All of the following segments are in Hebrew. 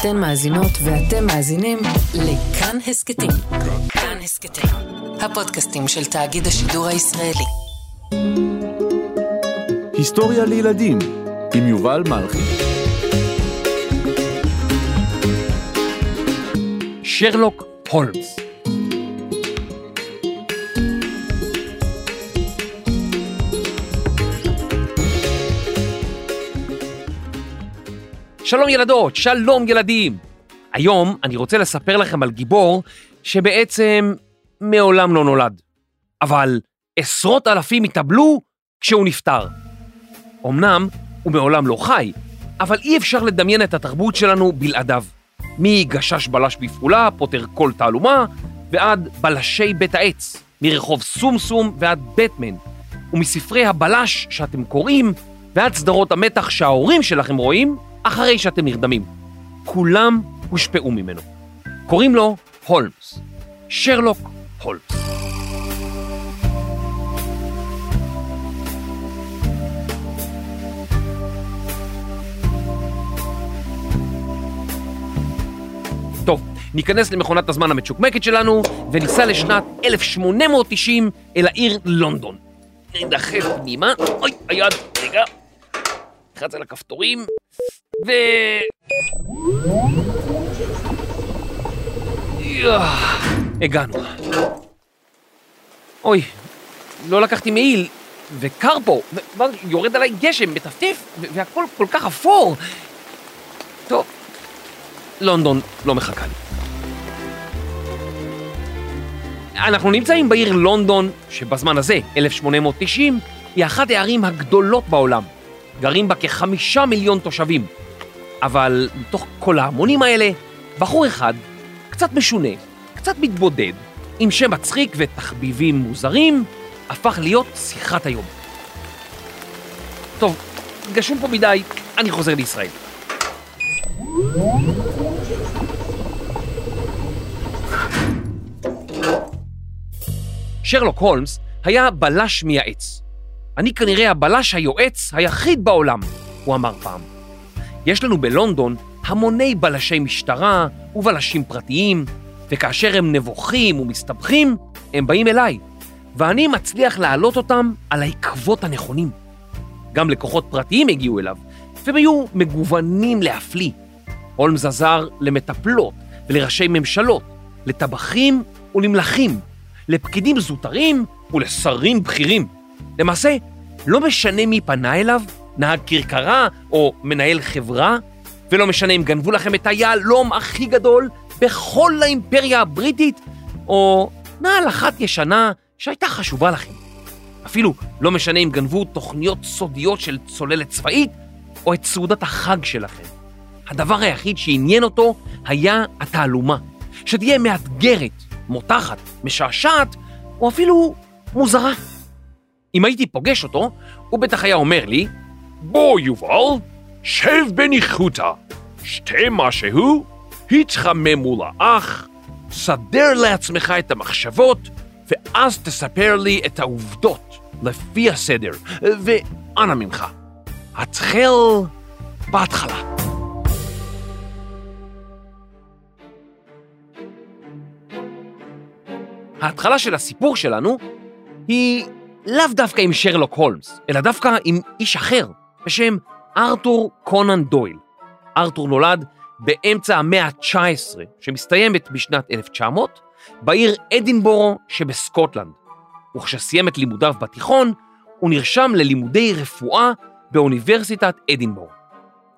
אתן מאזינות ואתם מאזינים לכאן הסכתים. כאן הסכתים, הפודקאסטים של תאגיד השידור הישראלי. היסטוריה לילדים עם יובל מלכי. שרלוק הולמס שלום ילדות, שלום ילדים. היום אני רוצה לספר לכם על גיבור שבעצם מעולם לא נולד, אבל עשרות אלפים התאבלו כשהוא נפטר. אמנם הוא מעולם לא חי, אבל אי אפשר לדמיין את התרבות שלנו בלעדיו. מגשש בלש בפעולה, פותר כל תעלומה, ועד בלשי בית העץ, מרחוב סומסום ועד בטמן, ומספרי הבלש שאתם קוראים, ועד סדרות המתח שההורים שלכם רואים, אחרי שאתם נרדמים. כולם הושפעו ממנו. קוראים לו הולמס. שרלוק הולמס. טוב, ניכנס למכונת הזמן המצ'וקמקת שלנו וניסע לשנת 1890 אל העיר לונדון. נדחף פנימה, אוי, היד, רגע, נלחץ על הכפתורים, ו... הגענו. אוי, לא לקחתי מעיל, וקר פה, יורד עליי גשם, מטפטף, והכל כל כך אפור. טוב, לונדון לא מחכה לי. אנחנו נמצאים בעיר לונדון, שבזמן הזה, 1890, היא אחת הערים הגדולות בעולם. גרים בה כחמישה מיליון תושבים. אבל מתוך כל ההמונים האלה, בחור אחד, קצת משונה, קצת מתבודד, עם שם מצחיק ותחביבים מוזרים, הפך להיות שיחת היום. טוב, גשום פה מדי, אני חוזר לישראל. שרלוק הולמס היה בלש מייעץ. אני כנראה הבלש היועץ היחיד בעולם, הוא אמר פעם. יש לנו בלונדון המוני בלשי משטרה ובלשים פרטיים, וכאשר הם נבוכים ומסתבכים, הם באים אליי, ואני מצליח להעלות אותם על העקבות הנכונים. גם לקוחות פרטיים הגיעו אליו, והם היו מגוונים להפליא. הולמס עזר למטפלות ולראשי ממשלות, לטבחים ולמלכים, לפקידים זוטרים ולשרים בכירים. למעשה, לא משנה מי פנה אליו, נהג כרכרה או מנהל חברה, ולא משנה אם גנבו לכם את היהלום הכי גדול בכל האימפריה הבריטית, או נעל אחת ישנה שהייתה חשובה לכם. אפילו לא משנה אם גנבו תוכניות סודיות של צוללת צבאית, או את סעודת החג שלכם. הדבר היחיד שעניין אותו היה התעלומה, שתהיה מאתגרת, מותחת, משעשעת, או אפילו מוזרה. אם הייתי פוגש אותו, הוא בטח היה אומר לי, בוא יובל, שב בניחותא, שתה משהו, התחמם מול האח, סדר לעצמך את המחשבות, ואז תספר לי את העובדות לפי הסדר, ואנא ממך, התחל בהתחלה. ההתחלה של הסיפור שלנו היא לאו דווקא עם שרלוק הולמס, אלא דווקא עם איש אחר בשם ארתור קונן דויל. ארתור נולד באמצע המאה ה-19, שמסתיימת בשנת 1900, בעיר אדינבורו שבסקוטלנד. וכשסיים את לימודיו בתיכון, הוא נרשם ללימודי רפואה באוניברסיטת אדינבורו.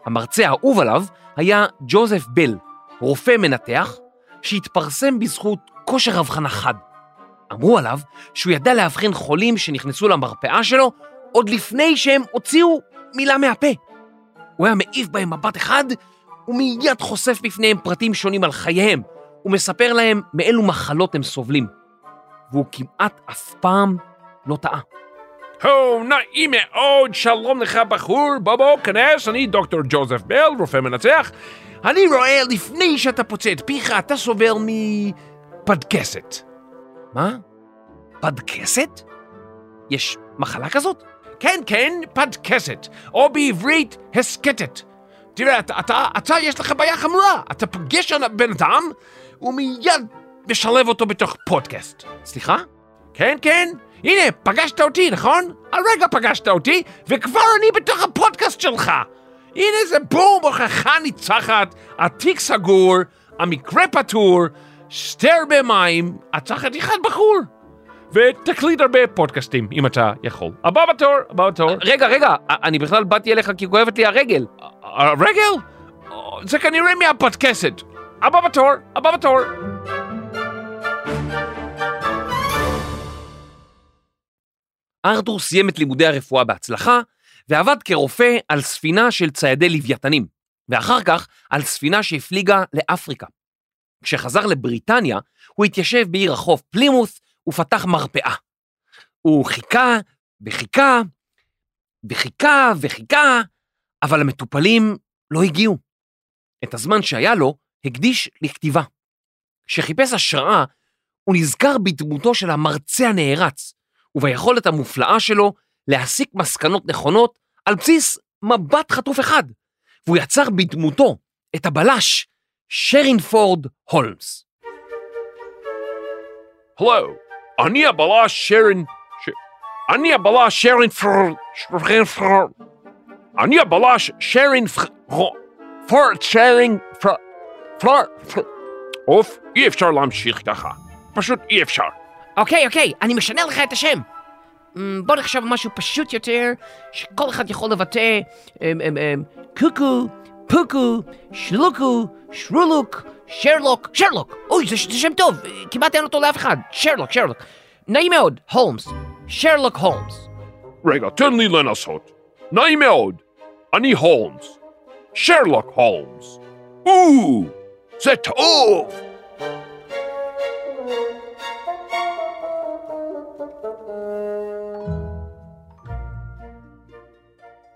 המרצה האהוב עליו היה ג'וזף בל, רופא מנתח, שהתפרסם בזכות כושר הבחנה חד. אמרו עליו שהוא ידע להבחין חולים שנכנסו למרפאה שלו עוד לפני שהם הוציאו מילה מהפה. הוא היה מעיף בהם מבט אחד ומיד חושף בפניהם פרטים שונים על חייהם ומספר להם מאילו מחלות הם סובלים. והוא כמעט אף פעם לא טעה. הו, נעים מאוד, שלום לך בחור, בוא בוא, כנס, אני דוקטור ג'וזף בל, רופא מנצח. אני רואה לפני שאתה פוצע את פיך, אתה סובל מפדקסת. מה? פדקסת? יש מחלה כזאת? כן, כן, פדקסת, או בעברית הסקטת. תראה, אתה, אתה, אתה, יש לך בעיה חמורה. אתה פוגש בן אדם, ומיד משלב אותו בתוך פודקאסט. סליחה? כן, כן. הנה, פגשת אותי, נכון? הרגע פגשת אותי, וכבר אני בתוך הפודקאסט שלך. הנה זה בום, הוכחה ניצחת, התיק סגור, המקרה פתור, שתי הרבה מים, אתה חתיכת בחור. ותקליט הרבה פודקאסטים, אם אתה יכול. הבא בתור, הבא בתור. רגע, רגע, אני בכלל באתי אליך כי כואבת לי הרגל. הרגל? זה כנראה מהפודקאסט. הבא בתור, הבא בתור. ארתור סיים את לימודי הרפואה בהצלחה, ועבד כרופא על ספינה של ציידי לוויתנים, ואחר כך על ספינה שהפליגה לאפריקה. כשחזר לבריטניה, הוא התיישב בעיר החוף פלימוס ופתח מרפאה. הוא חיכה וחיכה וחיכה וחיכה, אבל המטופלים לא הגיעו. את הזמן שהיה לו הקדיש לכתיבה. כשחיפש השראה, הוא נזכר בדמותו של המרצה הנערץ, וביכולת המופלאה שלו להסיק מסקנות נכונות על בסיס מבט חטוף אחד, והוא יצר בדמותו את הבלש שרינפורד הולמס. הלו, אני הבלש שרין... ש... אני הבלש שרין פרד... אני הבלש. פרד שרין פרד... פרד... אוף, אי אפשר להמשיך ככה. פשוט אי אפשר. אוקיי, אוקיי, אני משנה לך את השם. אמ, בוא נחשב משהו פשוט יותר, שכל אחד יכול לבטא אמ, אמ, קוקו, פוקו, שלוקו, שרולוק, שרלוק, שרלוק. אוי, זה, זה שם טוב, כמעט אין אותו לאף אחד. שרלוק, שרלוק. נעים מאוד, הולמס. שרלוק הולמס. רגע, תן לי לנסות. נעים מאוד. אני הולמס. שרלוק הולמס. או, זה טוב!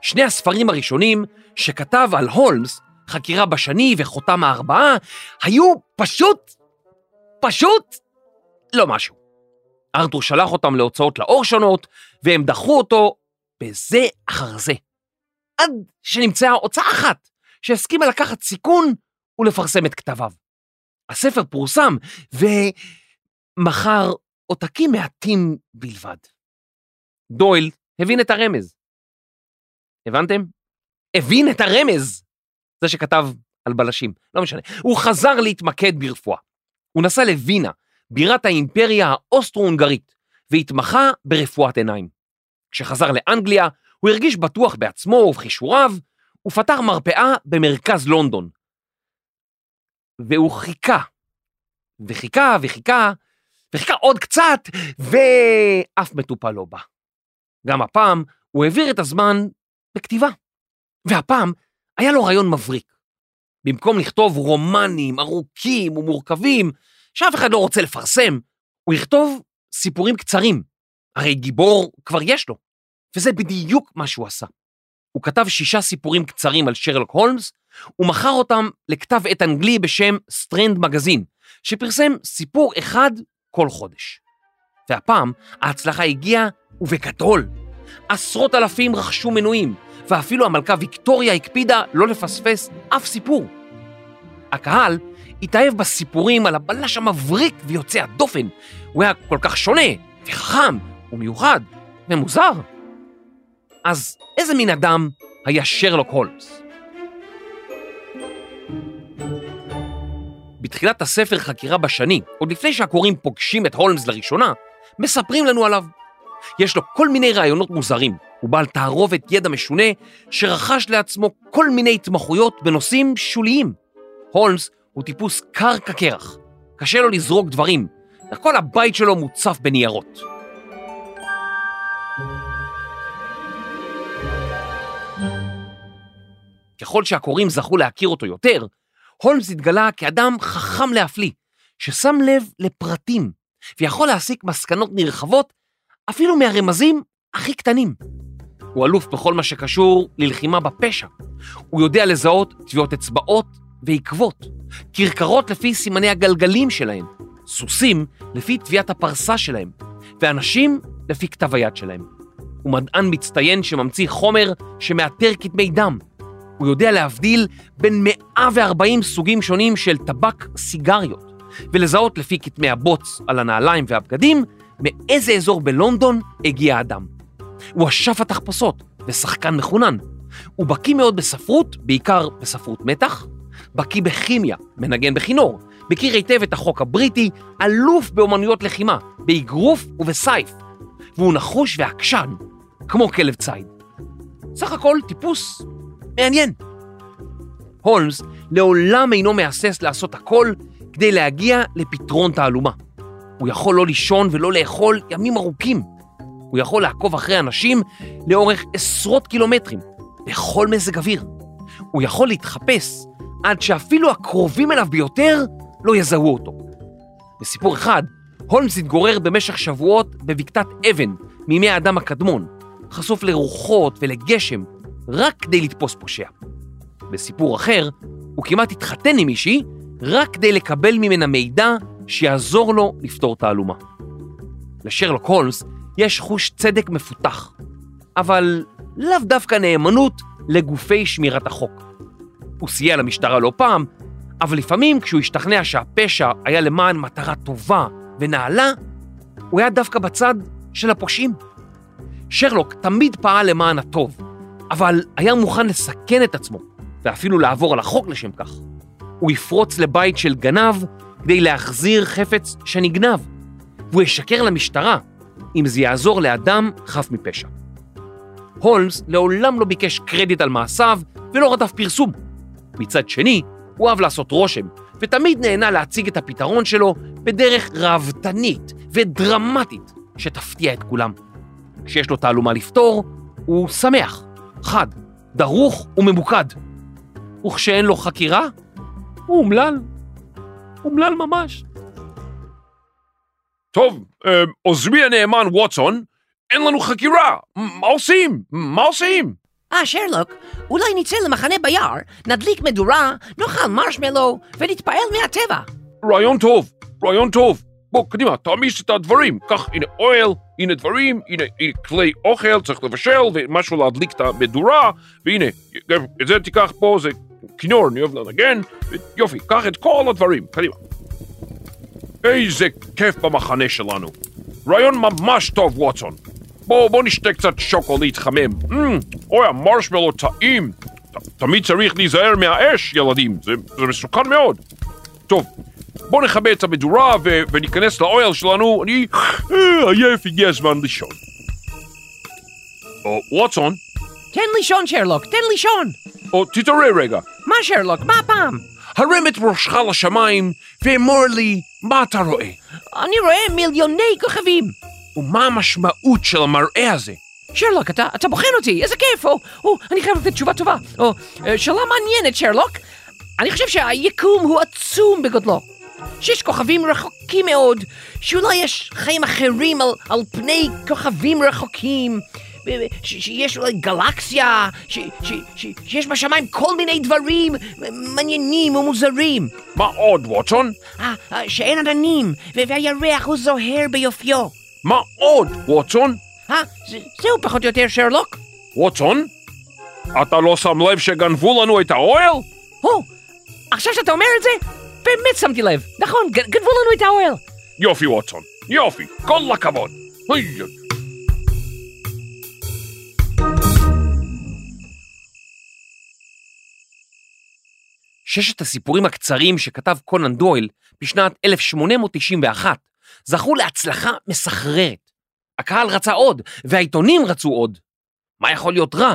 שני הספרים הראשונים שכתב על הולמס, חקירה בשני וחותם הארבעה, היו פשוט, פשוט לא משהו. ארתור שלח אותם להוצאות לאור שונות, והם דחו אותו בזה אחר זה. עד שנמצאה הוצאה אחת שהסכימה לקחת סיכון ולפרסם את כתביו. הספר פורסם, ומכר עותקים מעטים בלבד. דויל הבין את הרמז. הבנתם? הבין את הרמז! זה שכתב על בלשים, לא משנה. הוא חזר להתמקד ברפואה. הוא נסע לווינה, בירת האימפריה האוסטרו-הונגרית, והתמחה ברפואת עיניים. כשחזר לאנגליה, הוא הרגיש בטוח בעצמו ובכישוריו, ופתח מרפאה במרכז לונדון. והוא חיכה, וחיכה וחיכה, וחיכה עוד קצת, ואף מטופל לא בא. גם הפעם הוא העביר את הזמן בכתיבה. והפעם היה לו רעיון מבריק. במקום לכתוב רומנים ארוכים ומורכבים, שאף אחד לא רוצה לפרסם, הוא יכתוב סיפורים קצרים. הרי גיבור כבר יש לו, וזה בדיוק מה שהוא עשה. הוא כתב שישה סיפורים קצרים על שרלוק הולמס, ומכר אותם לכתב עת אנגלי בשם סטרנד מגזין, שפרסם סיפור אחד כל חודש. והפעם ההצלחה הגיעה, ובגדול. עשרות אלפים רכשו מנויים, ואפילו המלכה ויקטוריה הקפידה לא לפספס אף סיפור. הקהל התאהב בסיפורים על הבלש המבריק ויוצא הדופן. הוא היה כל כך שונה, וחכם, ומיוחד, ומוזר. אז איזה מין אדם היה שרלוק הולמס? בתחילת הספר חקירה בשני, עוד לפני שהקוראים פוגשים את הולמס לראשונה, מספרים לנו עליו. יש לו כל מיני רעיונות מוזרים, הוא בעל תערובת ידע משונה שרכש לעצמו כל מיני התמחויות בנושאים שוליים. הולמס הוא טיפוס קר כקרח, קשה לו לזרוק דברים, וכל הבית שלו מוצף בניירות. ככל שהקוראים זכו להכיר אותו יותר, הולמס התגלה כאדם חכם להפליא, ששם לב לפרטים, ויכול להסיק מסקנות נרחבות אפילו מהרמזים הכי קטנים. הוא אלוף בכל מה שקשור ללחימה בפשע. הוא יודע לזהות טביעות אצבעות ועקבות, כרכרות לפי סימני הגלגלים שלהם, סוסים לפי טביעת הפרסה שלהם, ואנשים לפי כתב היד שלהם. הוא מדען מצטיין שממציא חומר שמאתר כתמי דם. הוא יודע להבדיל בין 140 סוגים שונים של טבק סיגריות, ולזהות לפי כתמי הבוץ על הנעליים והבגדים, מאיזה אזור בלונדון הגיע האדם. הוא אשף התחפושות ושחקן מחונן. הוא בקיא מאוד בספרות, בעיקר בספרות מתח, בקיא בכימיה, מנגן בכינור, מכיר היטב את החוק הבריטי, אלוף באומנויות לחימה, באגרוף ובסייף, והוא נחוש ועקשן, כמו כלב ציד. סך הכל טיפוס מעניין. הולמס לעולם אינו מהסס לעשות הכל כדי להגיע לפתרון תעלומה. הוא יכול לא לישון ולא לאכול ימים ארוכים. הוא יכול לעקוב אחרי אנשים לאורך עשרות קילומטרים, בכל מזג אוויר. הוא יכול להתחפש עד שאפילו הקרובים אליו ביותר לא יזהו אותו. בסיפור אחד, הולמס התגורר במשך שבועות בבקתת אבן מימי האדם הקדמון, חשוף לרוחות ולגשם, רק כדי לתפוס פושע. בסיפור אחר, הוא כמעט התחתן עם מישהי רק כדי לקבל ממנה מידע שיעזור לו לפתור תעלומה. לשרלוק הולמס יש חוש צדק מפותח, אבל לאו דווקא נאמנות לגופי שמירת החוק. הוא סייע למשטרה לא פעם, אבל לפעמים כשהוא השתכנע שהפשע היה למען מטרה טובה ונעלה, הוא היה דווקא בצד של הפושעים. שרלוק תמיד פעל למען הטוב, אבל היה מוכן לסכן את עצמו, ואפילו לעבור על החוק לשם כך. הוא יפרוץ לבית של גנב כדי להחזיר חפץ שנגנב, והוא ישקר למשטרה אם זה יעזור לאדם חף מפשע. הולמס לעולם לא ביקש קרדיט על מעשיו ולא רדף פרסום. מצד שני, הוא אהב לעשות רושם, ותמיד נהנה להציג את הפתרון שלו בדרך ראוותנית ודרמטית שתפתיע את כולם. כשיש לו תעלומה לפתור, הוא שמח, חד, דרוך וממוקד. וכשאין לו חקירה, הוא אומלל. אומלל ממש. טוב, אה, עוזבי הנאמן ווטסון, אין לנו חקירה, מה עושים? מה עושים? אה, שרלוק, אולי נצא למחנה ביער, נדליק מדורה, נאכל מרשמלו ונתפעל מהטבע. רעיון טוב, רעיון טוב. בוא, קדימה, תעמיס את הדברים. קח, הנה אוהל, הנה דברים, הנה, הנה כלי אוכל, צריך לבשל, ומשהו להדליק את המדורה, והנה, את זה תיקח פה, זה כינור, אני אוהב לנגן, יופי, קח את כל הדברים, קדימה. איזה כיף במחנה שלנו. רעיון ממש טוב, ווטסון. בוא, בוא נשתה קצת שוקולית חמם. Mm, אוי, המרשמלו טעים. ת, תמיד צריך להיזהר מהאש, ילדים, זה, זה מסוכן מאוד. טוב, בוא נכבה את המדורה ו- וניכנס לאוהל שלנו, אני אה, עייף, הגיע הזמן לישון. ווטסון, תן לישון, שרלוק, תן לישון. או, תתעורר רגע. מה, שרלוק, מה הפעם? הרם את ראשך לשמיים ואמור לי מה אתה רואה. אני רואה מיליוני כוכבים. ומה המשמעות של המראה הזה? שרלוק, אתה, אתה בוחן אותי, איזה כיף. או, או, אני חייב לתת תשובה טובה. או, שאלה מעניינת, שרלוק. אני חושב שהיקום הוא עצום בגודלו. שיש כוכבים רחוקים מאוד, שאולי יש חיים אחרים על, על פני כוכבים רחוקים, שיש אולי גלקסיה, ש- ש- ש- שיש בשמיים כל מיני דברים מעניינים ומוזרים. מה עוד, ווטסון? אה, אה, שאין עננים, והירח הוא זוהר ביופיו. מה עוד, ווטסון? אה, זה- זהו פחות או יותר שרלוק. ווטסון? אתה לא שם לב שגנבו לנו את האוהל? הו, עכשיו שאתה אומר את זה, באמת שמתי לב. נכון, גנבו לנו את האוהל. יופי, ווטסון, יופי, כל הכבוד. היי, ששת הסיפורים הקצרים שכתב קונן דויל בשנת 1891 זכו להצלחה מסחררת. הקהל רצה עוד, והעיתונים רצו עוד. מה יכול להיות רע?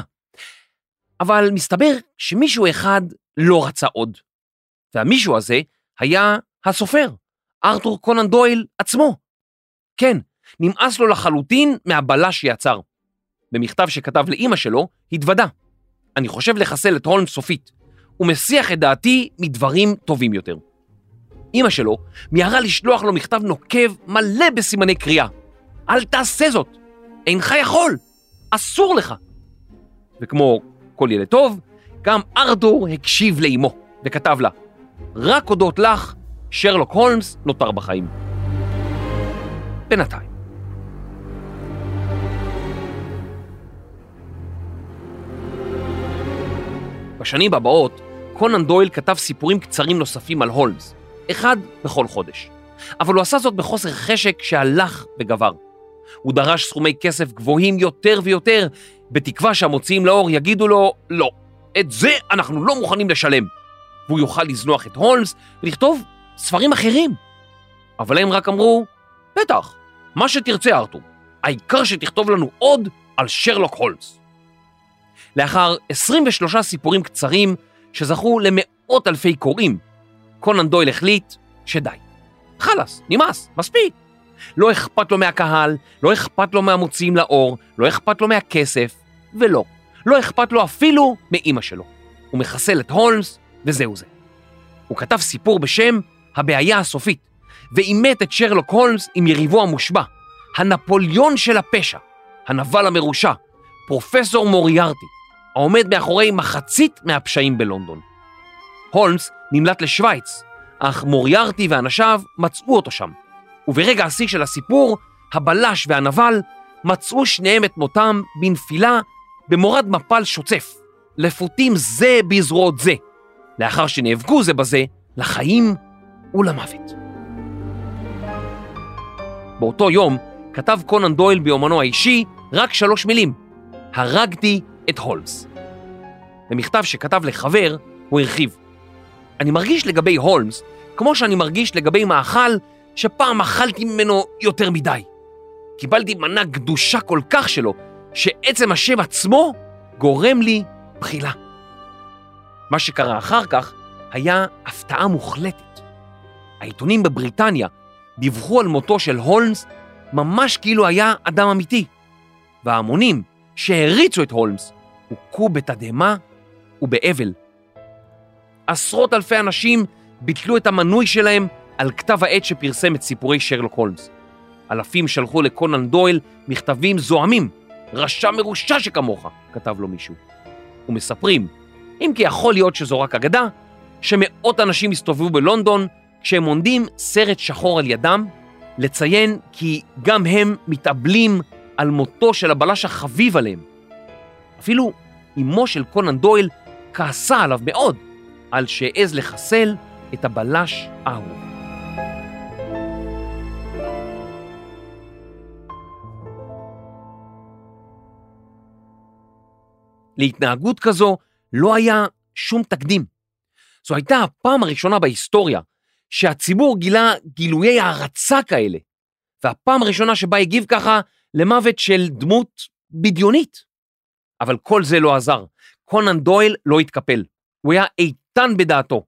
אבל מסתבר שמישהו אחד לא רצה עוד. והמישהו הזה היה הסופר, ארתור קונן דויל עצמו. כן, נמאס לו לחלוטין מהבלש שיצר. במכתב שכתב לאימא שלו, התוודה. אני חושב לחסל את הולמס סופית. הוא מסיח את דעתי מדברים טובים יותר. אמא שלו מיהרה לשלוח לו מכתב נוקב מלא בסימני קריאה. אל תעשה זאת, אינך יכול, אסור לך. וכמו כל ילד טוב, גם ארתור הקשיב לאמו וכתב לה, רק הודות לך, שרלוק הולמס נותר בחיים. בינתיים. בשנים הבאות, קונן דויל כתב סיפורים קצרים נוספים על הולמס, אחד בכל חודש. אבל הוא עשה זאת בחוסר חשק שהלך וגבר. הוא דרש סכומי כסף גבוהים יותר ויותר, בתקווה שהמוציאים לאור יגידו לו, לא, את זה אנחנו לא מוכנים לשלם. והוא יוכל לזנוח את הולמס ולכתוב ספרים אחרים. אבל הם רק אמרו, בטח, מה שתרצה ארתור, העיקר שתכתוב לנו עוד על שרלוק הולמס. לאחר 23 סיפורים קצרים שזכו למאות אלפי קוראים, קונן דויל החליט שדי. חלאס, נמאס, מספיק. לא אכפת לו מהקהל, לא אכפת לו מהמוציאים לאור, לא אכפת לו מהכסף, ולא, לא אכפת לו אפילו מאימא שלו. הוא מחסל את הולמס, וזהו זה. הוא כתב סיפור בשם הבעיה הסופית, ואימת את שרלוק הולמס עם יריבו המושבע, הנפוליון של הפשע, הנבל המרושע, פרופסור מוריארטי, העומד מאחורי מחצית מהפשעים בלונדון. הולמס נמלט לשוויץ, אך מוריארטי ואנשיו מצאו אותו שם, וברגע השיא של הסיפור, הבלש והנבל מצאו שניהם את מותם בנפילה במורד מפל שוצף, לפותים זה בזרועות זה, לאחר שנאבקו זה בזה לחיים ולמוות. באותו יום כתב קונן דויל ביומנו האישי רק שלוש מילים: הרגתי את הולמס. במכתב שכתב לחבר, הוא הרחיב: אני מרגיש לגבי הולמס כמו שאני מרגיש לגבי מאכל שפעם אכלתי ממנו יותר מדי. קיבלתי מנה גדושה כל כך שלו, שעצם השם עצמו גורם לי בחילה. מה שקרה אחר כך היה הפתעה מוחלטת. העיתונים בבריטניה דיווחו על מותו של הולמס ממש כאילו היה אדם אמיתי, וההמונים שהריצו את הולמס הוכו בתדהמה ובאבל. עשרות אלפי אנשים ביטלו את המנוי שלהם על כתב העת שפרסם את סיפורי שרלוק הולמס. אלפים שלחו לקונן דויל מכתבים זועמים, רשע מרושע שכמוך, כתב לו מישהו. ומספרים, אם כי יכול להיות שזו רק אגדה, שמאות אנשים הסתובבו בלונדון כשהם עונדים סרט שחור על ידם, לציין כי גם הם מתאבלים על מותו של הבלש החביב עליהם. אפילו אמו של קונן דויל כעסה עליו מאוד על שהעז לחסל את הבלש האהוב. להתנהגות כזו לא היה שום תקדים. זו הייתה הפעם הראשונה בהיסטוריה שהציבור גילה גילויי הערצה כאלה, והפעם הראשונה שבה הגיב ככה למוות של דמות בדיונית. אבל כל זה לא עזר. קונן דויל לא התקפל. הוא היה איתן בדעתו.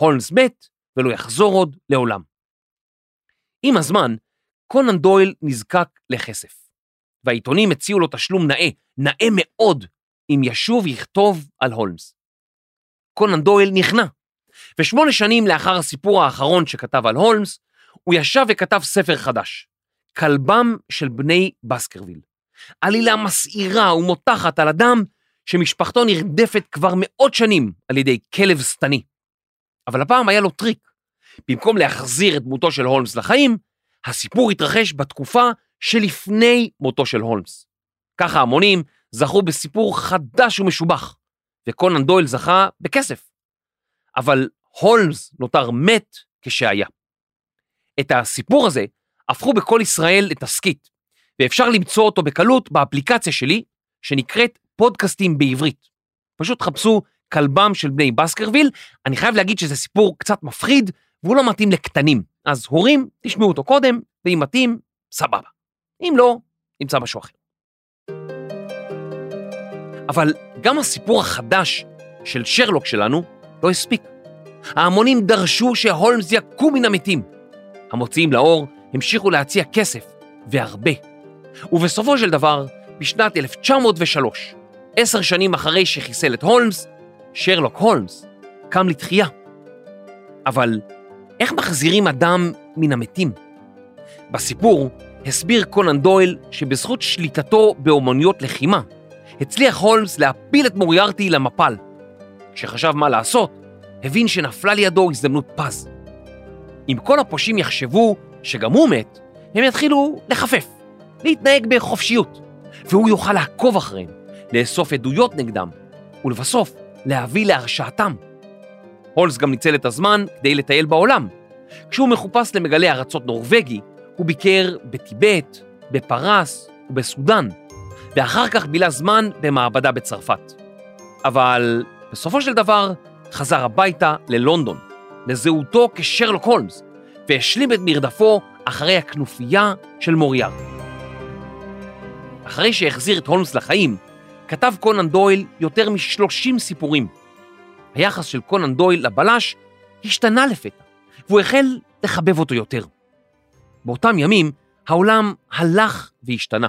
הולמס מת ולא יחזור עוד לעולם. עם הזמן, קונן דויל נזקק לכסף, והעיתונים הציעו לו תשלום נאה, נאה מאוד, אם ישוב יכתוב על הולמס. קונן דויל נכנע, ושמונה שנים לאחר הסיפור האחרון שכתב על הולמס, הוא ישב וכתב ספר חדש, כלבם של בני בסקרוויל. עלילה מסעירה ומותחת על אדם שמשפחתו נרדפת כבר מאות שנים על ידי כלב שטני. אבל הפעם היה לו טריק. במקום להחזיר את דמותו של הולמס לחיים, הסיפור התרחש בתקופה שלפני מותו של הולמס. ככה המונים זכו בסיפור חדש ומשובח, וקונן דויל זכה בכסף. אבל הולמס נותר מת כשהיה. את הסיפור הזה הפכו בכל ישראל לתסכית, ואפשר למצוא אותו בקלות באפליקציה שלי, שנקראת פודקאסטים בעברית. פשוט חפשו כלבם של בני בסקרוויל, אני חייב להגיד שזה סיפור קצת מפחיד, והוא לא מתאים לקטנים. אז הורים, תשמעו אותו קודם, ואם מתאים, סבבה. אם לא, נמצא משהו אחר. אבל גם הסיפור החדש של שרלוק שלנו לא הספיק. ההמונים דרשו שהולמס יקום מן המתים. המוציאים לאור המשיכו להציע כסף, והרבה. ובסופו של דבר, בשנת 1903, עשר שנים אחרי שחיסל את הולמס, שרלוק הולמס קם לתחייה. אבל איך מחזירים אדם מן המתים? בסיפור הסביר קונן דויל שבזכות שליטתו באומנויות לחימה, הצליח הולמס להפיל את מוריארטי למפל. כשחשב מה לעשות, הבין שנפלה לידו הזדמנות פז. אם כל הפושעים יחשבו שגם הוא מת, הם יתחילו לחפף, להתנהג בחופשיות, והוא יוכל לעקוב אחריהם, לאסוף עדויות נגדם, ולבסוף להביא להרשעתם. הולמס גם ניצל את הזמן כדי לטייל בעולם. כשהוא מחופש למגלה ארצות נורבגי, הוא ביקר בטיבט, בפרס ובסודאן, ואחר כך בילה זמן במעבדה בצרפת. אבל בסופו של דבר חזר הביתה ללונדון, לזהותו כשרלוק הולמס, והשלים את מרדפו אחרי הכנופיה של מוריאר. אחרי שהחזיר את הולמס לחיים, כתב קונן דויל יותר מ-30 סיפורים. היחס של קונן דויל לבלש השתנה לפתע, והוא החל לחבב אותו יותר. באותם ימים העולם הלך והשתנה,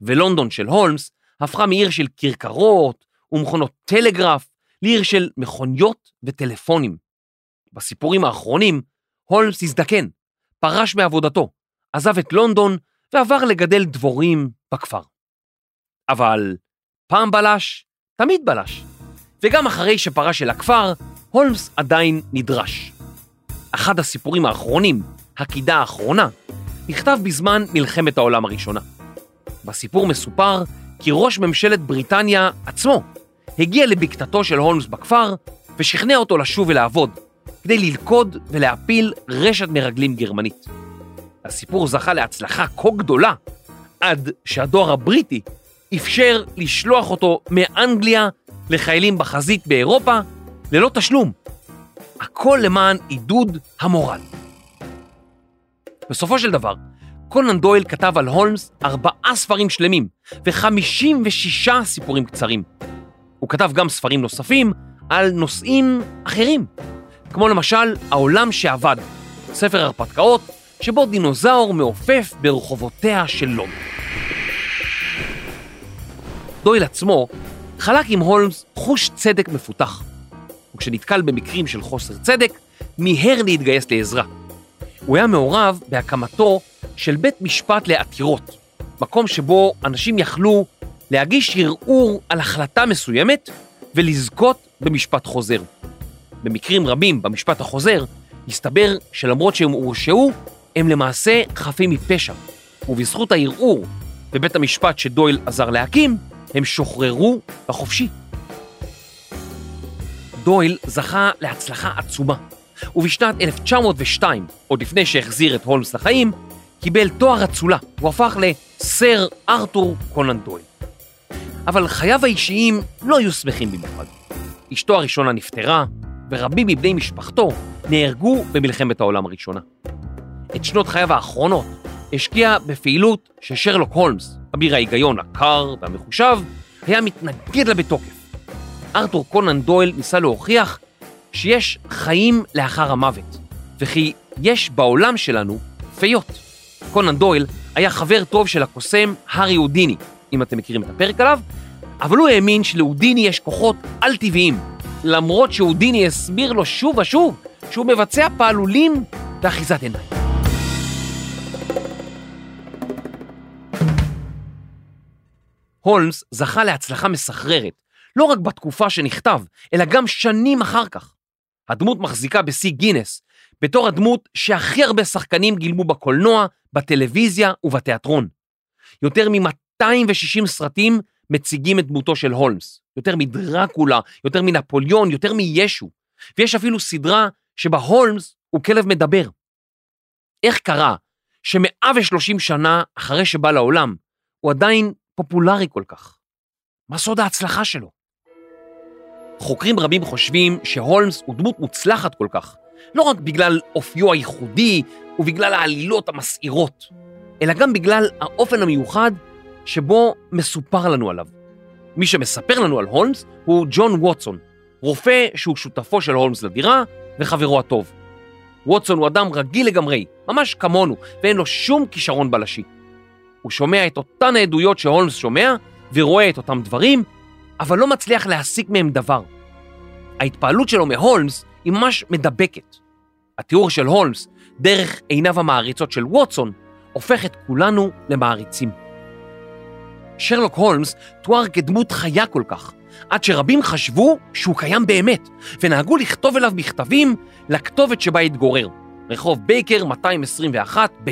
ולונדון של הולמס הפכה מעיר של כרכרות ומכונות טלגרף לעיר של מכוניות וטלפונים. בסיפורים האחרונים, הולמס הזדקן, פרש מעבודתו, עזב את לונדון ועבר לגדל דבורים בכפר. אבל פעם בלש, תמיד בלש. וגם אחרי שפרש אל הכפר, הולמס עדיין נדרש. אחד הסיפורים האחרונים, הקידה האחרונה, נכתב בזמן מלחמת העולם הראשונה. בסיפור מסופר כי ראש ממשלת בריטניה עצמו הגיע לבקתתו של הולמס בכפר ושכנע אותו לשוב ולעבוד, כדי ללכוד ולהפיל רשת מרגלים גרמנית. הסיפור זכה להצלחה כה גדולה, עד שהדואר הבריטי אפשר לשלוח אותו מאנגליה לחיילים בחזית באירופה ללא תשלום. הכל למען עידוד המורל. בסופו של דבר, קונן דויל כתב על הולמס ארבעה ספרים שלמים ו-56 סיפורים קצרים. הוא כתב גם ספרים נוספים על נושאים אחרים, כמו למשל העולם שעבד, ספר הרפתקאות, שבו דינוזאור מעופף ברחובותיה של לונדון. דויל עצמו חלק עם הולמס חוש צדק מפותח, וכשנתקל במקרים של חוסר צדק, מיהר להתגייס לעזרה. הוא היה מעורב בהקמתו של בית משפט לעתירות, מקום שבו אנשים יכלו להגיש ערעור על החלטה מסוימת ולזכות במשפט חוזר. במקרים רבים במשפט החוזר, הסתבר שלמרות שהם הורשעו, הם למעשה חפים מפשע, ובזכות הערעור בבית המשפט שדויל עזר להקים, הם שוחררו בחופשי. דויל זכה להצלחה עצומה, ובשנת 1902, עוד לפני שהחזיר את הולמס לחיים, קיבל תואר אצולה, הוא הפך לסר ארתור קונן דויל. אבל חייו האישיים לא היו שמחים במיוחד. אשתו הראשונה נפטרה, ורבים מבני משפחתו נהרגו במלחמת העולם הראשונה. את שנות חייו האחרונות השקיע בפעילות ששרלוק הולמס, אביר ההיגיון הקר והמחושב, היה מתנגד לה בתוקף. ארתור קונן דויל ניסה להוכיח שיש חיים לאחר המוות, וכי יש בעולם שלנו פיות. קונן דויל היה חבר טוב של הקוסם הארי הודיני, אם אתם מכירים את הפרק עליו, אבל הוא האמין שלהודיני יש כוחות על-טבעיים, למרות שהודיני הסביר לו שוב ושוב שהוא מבצע פעלולים ואחיזת עיניים. הולמס זכה להצלחה מסחררת, לא רק בתקופה שנכתב, אלא גם שנים אחר כך. הדמות מחזיקה בשיא גינס, בתור הדמות שהכי הרבה שחקנים גילמו בקולנוע, בטלוויזיה ובתיאטרון. יותר מ-260 סרטים מציגים את דמותו של הולמס, יותר מדרקולה, יותר מנפוליאון, יותר מישו, ויש אפילו סדרה שבה הולמס הוא כלב מדבר. איך קרה ש-130 שנה אחרי שבא לעולם, הוא עדיין פופולרי כל כך? מה סוד ההצלחה שלו? חוקרים רבים חושבים שהולמס הוא דמות מוצלחת כל כך, לא רק בגלל אופיו הייחודי ובגלל העלילות המסעירות, אלא גם בגלל האופן המיוחד שבו מסופר לנו עליו. מי שמספר לנו על הולמס הוא ג'ון ווטסון, רופא שהוא שותפו של הולמס לדירה וחברו הטוב. ווטסון הוא אדם רגיל לגמרי, ממש כמונו, ואין לו שום כישרון בלשי. הוא שומע את אותן העדויות שהולמס שומע ורואה את אותם דברים, אבל לא מצליח להסיק מהם דבר. ההתפעלות שלו מהולמס היא ממש מדבקת. התיאור של הולמס דרך עיניו המעריצות של ווטסון הופך את כולנו למעריצים. שרלוק הולמס תואר כדמות חיה כל כך, עד שרבים חשבו שהוא קיים באמת, ונהגו לכתוב אליו מכתבים לכתובת שבה התגורר, רחוב בייקר 221 ב'.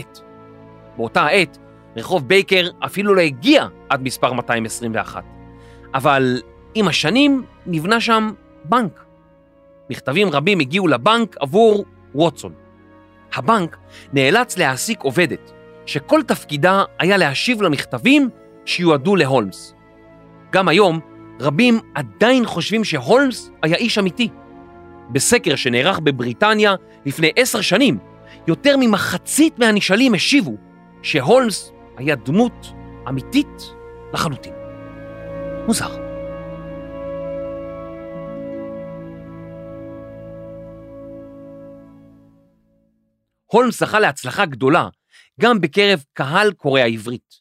באותה העת, רחוב בייקר אפילו לא הגיע עד מספר 221. אבל עם השנים נבנה שם בנק. מכתבים רבים הגיעו לבנק עבור ווטסון. הבנק נאלץ להעסיק עובדת, שכל תפקידה היה להשיב למכתבים שיועדו להולמס. גם היום, רבים עדיין חושבים שהולמס היה איש אמיתי. בסקר שנערך בבריטניה לפני עשר שנים, יותר ממחצית מהנשאלים השיבו שהולמס היה דמות אמיתית לחלוטין. מוזר. הולמס זכה להצלחה גדולה גם בקרב קהל קוראי העברית.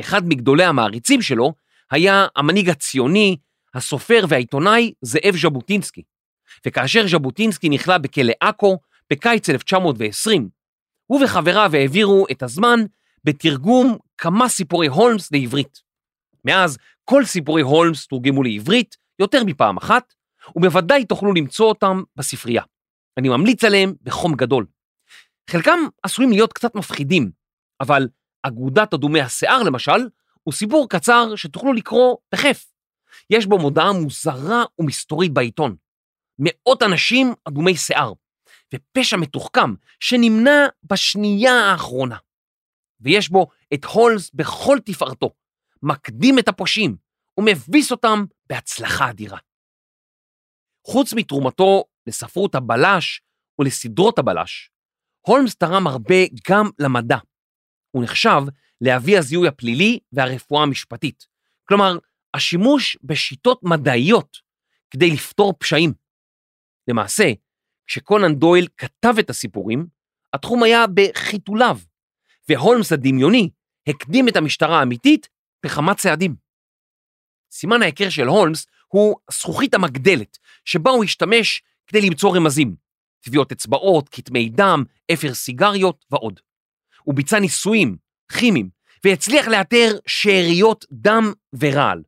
אחד מגדולי המעריצים שלו היה המנהיג הציוני, הסופר והעיתונאי זאב ז'בוטינסקי. וכאשר ז'בוטינסקי נכלא בכלא עכו בקיץ 1920, הוא וחבריו העבירו את הזמן בתרגום כמה סיפורי הולמס לעברית. מאז כל סיפורי הולמס תורגמו לעברית יותר מפעם אחת, ובוודאי תוכלו למצוא אותם בספרייה. אני ממליץ עליהם בחום גדול. חלקם עשויים להיות קצת מפחידים, אבל אגודת אדומי השיער למשל, הוא סיפור קצר שתוכלו לקרוא תכף. יש בו מודעה מוזרה ומסתורית בעיתון. מאות אנשים אדומי שיער, ופשע מתוחכם שנמנע בשנייה האחרונה. ויש בו את הולס בכל תפארתו, מקדים את הפושעים ומביס אותם בהצלחה אדירה. חוץ מתרומתו לספרות הבלש ולסדרות הבלש, הולמס תרם הרבה גם למדע. הוא נחשב לאבי הזיהוי הפלילי והרפואה המשפטית. כלומר, השימוש בשיטות מדעיות כדי לפתור פשעים. למעשה, כשקונן דויל כתב את הסיפורים, התחום היה בחיתוליו, והולמס הדמיוני הקדים את המשטרה האמיתית בכמה צעדים. סימן ההיכר של הולמס הוא הזכוכית המגדלת, שבה הוא השתמש כדי למצוא רמזים, טביעות אצבעות, כתמי דם, אפר סיגריות ועוד. הוא ביצע ניסויים כימיים והצליח לאתר שאריות דם ורעל.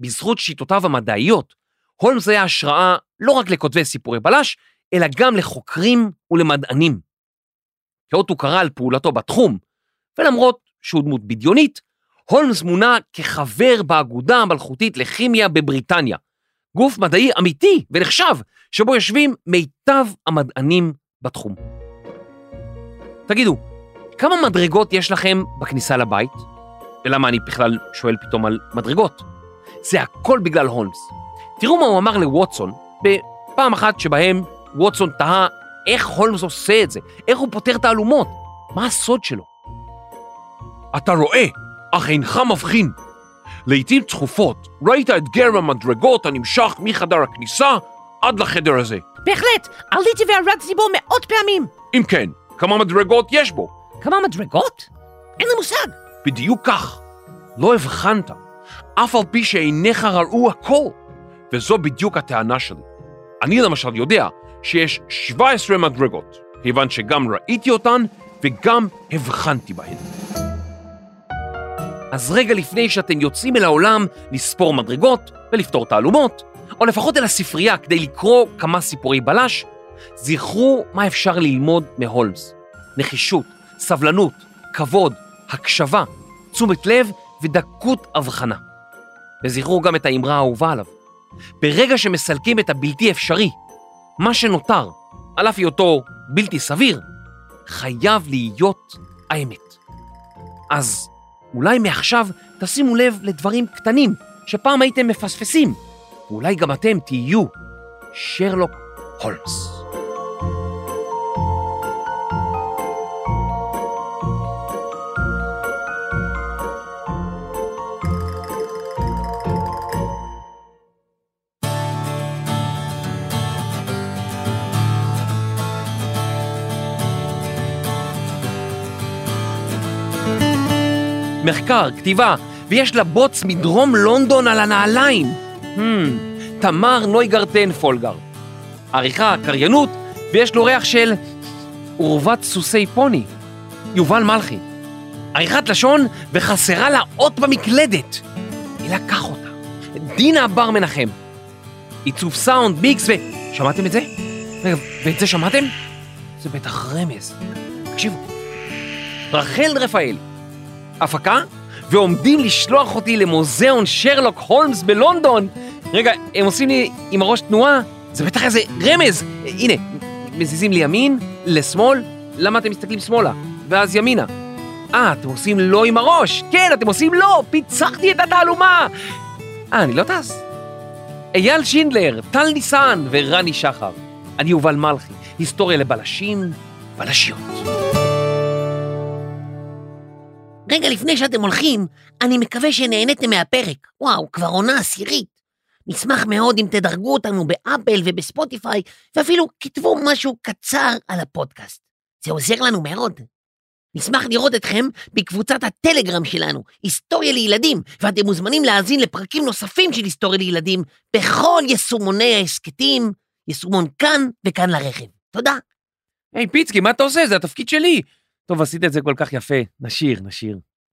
בזכות שיטותיו המדעיות, הולמס היה השראה לא רק לכותבי סיפורי בלש, אלא גם לחוקרים ולמדענים. כאות הוא קרא על פעולתו בתחום, ולמרות שהוא דמות בדיונית, הולמס מונה כחבר באגודה המלכותית לכימיה בבריטניה, גוף מדעי אמיתי ונחשב, שבו יושבים מיטב המדענים בתחום. תגידו, כמה מדרגות יש לכם בכניסה לבית? ולמה אני בכלל שואל פתאום על מדרגות? זה הכל בגלל הולמס. תראו מה הוא אמר לווטסון בפעם אחת שבהם ווטסון תהה איך הולמס עושה את זה, איך הוא פותר תעלומות, מה הסוד שלו. אתה רואה, אך אינך מבחין. לעתים תכופות ראית את גר המדרגות הנמשך מחדר הכניסה עד לחדר הזה. בהחלט, עליתי וירדתי בו מאות פעמים. אם כן, כמה מדרגות יש בו? כמה מדרגות? אין לי מושג. בדיוק כך. לא הבחנת, אף על פי שעיניך ראו הכל. וזו בדיוק הטענה שלי. אני למשל יודע שיש 17 מדרגות, כיוון שגם ראיתי אותן וגם הבחנתי בהן. אז רגע לפני שאתם יוצאים אל העולם לספור מדרגות ולפתור תעלומות, או לפחות אל הספרייה כדי לקרוא כמה סיפורי בלש, זכרו מה אפשר ללמוד מהולמס. נחישות, סבלנות, כבוד, הקשבה, תשומת לב ודקות הבחנה. וזכרו גם את האמרה האהובה עליו. ברגע שמסלקים את הבלתי אפשרי, מה שנותר, על אף היותו בלתי סביר, חייב להיות האמת. אז אולי מעכשיו תשימו לב לדברים קטנים שפעם הייתם מפספסים, ואולי גם אתם תהיו שרלוק הולמס. מחקר, כתיבה, ויש לה בוץ מדרום לונדון על הנעליים. Hmm, תמר נויגרטן פולגר. עריכה, קריינות, ויש לו ריח של עורבת סוסי פוני. יובל מלכי. עריכת לשון וחסרה לה אות במקלדת. מי לקח אותה? דינה בר מנחם. עיצוב סאונד, מיקס ו... שמעתם את זה? רגע, ואת זה שמעתם? זה בטח רמז. תקשיבו. רחל רפאל. הפקה, ועומדים לשלוח אותי למוזיאון שרלוק הולמס בלונדון, רגע, הם עושים לי עם הראש תנועה, זה בטח איזה רמז. הנה, מזיזים לימין, לשמאל, למה אתם מסתכלים שמאלה? ואז ימינה. אה, אתם עושים לא עם הראש. כן, אתם עושים לא, פיצחתי את התעלומה. אה, אני לא טס? אייל שינדלר, טל ניסן ורני שחר. אני יובל מלכי, היסטוריה לבלשים, בלשיות. רגע לפני שאתם הולכים, אני מקווה שנהניתם מהפרק. וואו, כבר עונה עשירית. נשמח מאוד אם תדרגו אותנו באפל ובספוטיפיי, ואפילו כתבו משהו קצר על הפודקאסט. זה עוזר לנו מאוד. נשמח לראות אתכם בקבוצת הטלגרם שלנו, היסטוריה לילדים, ואתם מוזמנים להאזין לפרקים נוספים של היסטוריה לילדים בכל יישומוני ההסכתים, יישומון כאן וכאן לרכב. תודה. היי, פיצקי, מה אתה עושה? זה התפקיד שלי. טוב, עשית את זה כל כך יפה. נשיר, נשיר.